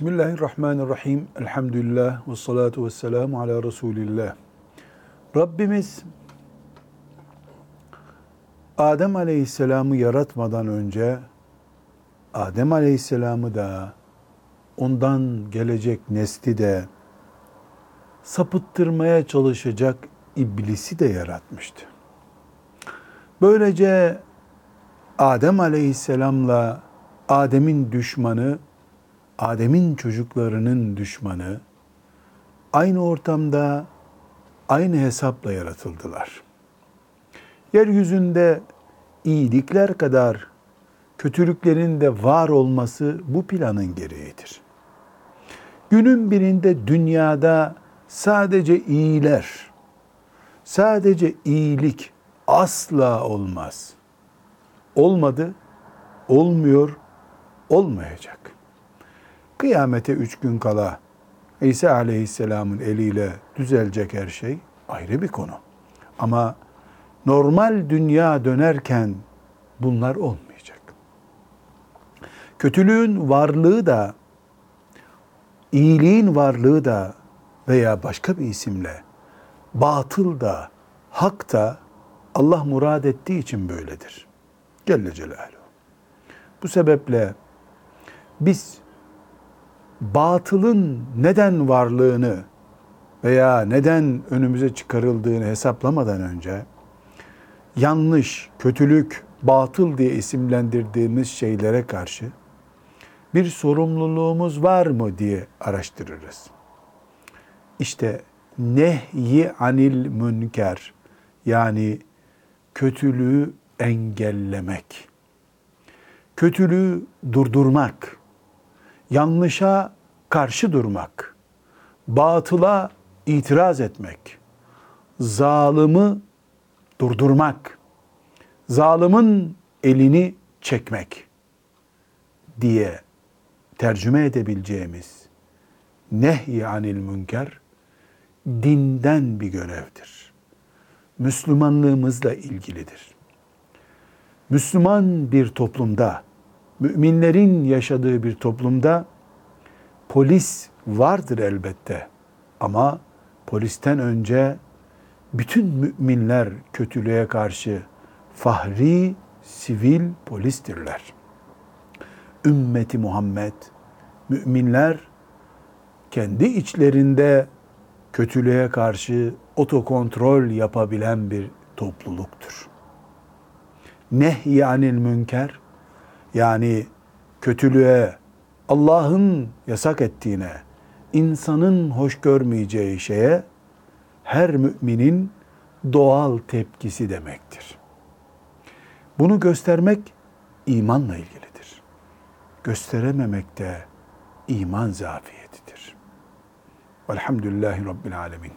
Bismillahirrahmanirrahim. Elhamdülillah ve salatu ve selamu ala Resulillah. Rabbimiz Adem Aleyhisselam'ı yaratmadan önce Adem Aleyhisselam'ı da ondan gelecek nesli de sapıttırmaya çalışacak iblisi de yaratmıştı. Böylece Adem Aleyhisselam'la Adem'in düşmanı Adem'in çocuklarının düşmanı aynı ortamda aynı hesapla yaratıldılar. Yeryüzünde iyilikler kadar kötülüklerin de var olması bu planın gereğidir. Günün birinde dünyada sadece iyiler, sadece iyilik asla olmaz. Olmadı, olmuyor, olmayacak. Kıyamete üç gün kala İsa aleyhisselamın eliyle düzelecek her şey ayrı bir konu. Ama normal dünya dönerken bunlar olmayacak. Kötülüğün varlığı da, iyiliğin varlığı da veya başka bir isimle batıl da, hak da Allah murad ettiği için böyledir. Celle Celaluhu. Bu sebeple biz batılın neden varlığını veya neden önümüze çıkarıldığını hesaplamadan önce yanlış, kötülük, batıl diye isimlendirdiğimiz şeylere karşı bir sorumluluğumuz var mı diye araştırırız. İşte nehyi anil münker yani kötülüğü engellemek, kötülüğü durdurmak, yanlışa karşı durmak, batıla itiraz etmek, zalimi durdurmak, zalimin elini çekmek diye tercüme edebileceğimiz nehy anil münker dinden bir görevdir. Müslümanlığımızla ilgilidir. Müslüman bir toplumda müminlerin yaşadığı bir toplumda polis vardır elbette. Ama polisten önce bütün müminler kötülüğe karşı fahri sivil polistirler. Ümmeti Muhammed, müminler kendi içlerinde kötülüğe karşı otokontrol yapabilen bir topluluktur. Nehyanil münker yani kötülüğe, Allah'ın yasak ettiğine, insanın hoş görmeyeceği şeye her müminin doğal tepkisi demektir. Bunu göstermek imanla ilgilidir. Gösterememek de iman zafiyetidir. Velhamdülillahi Rabbil Alemin.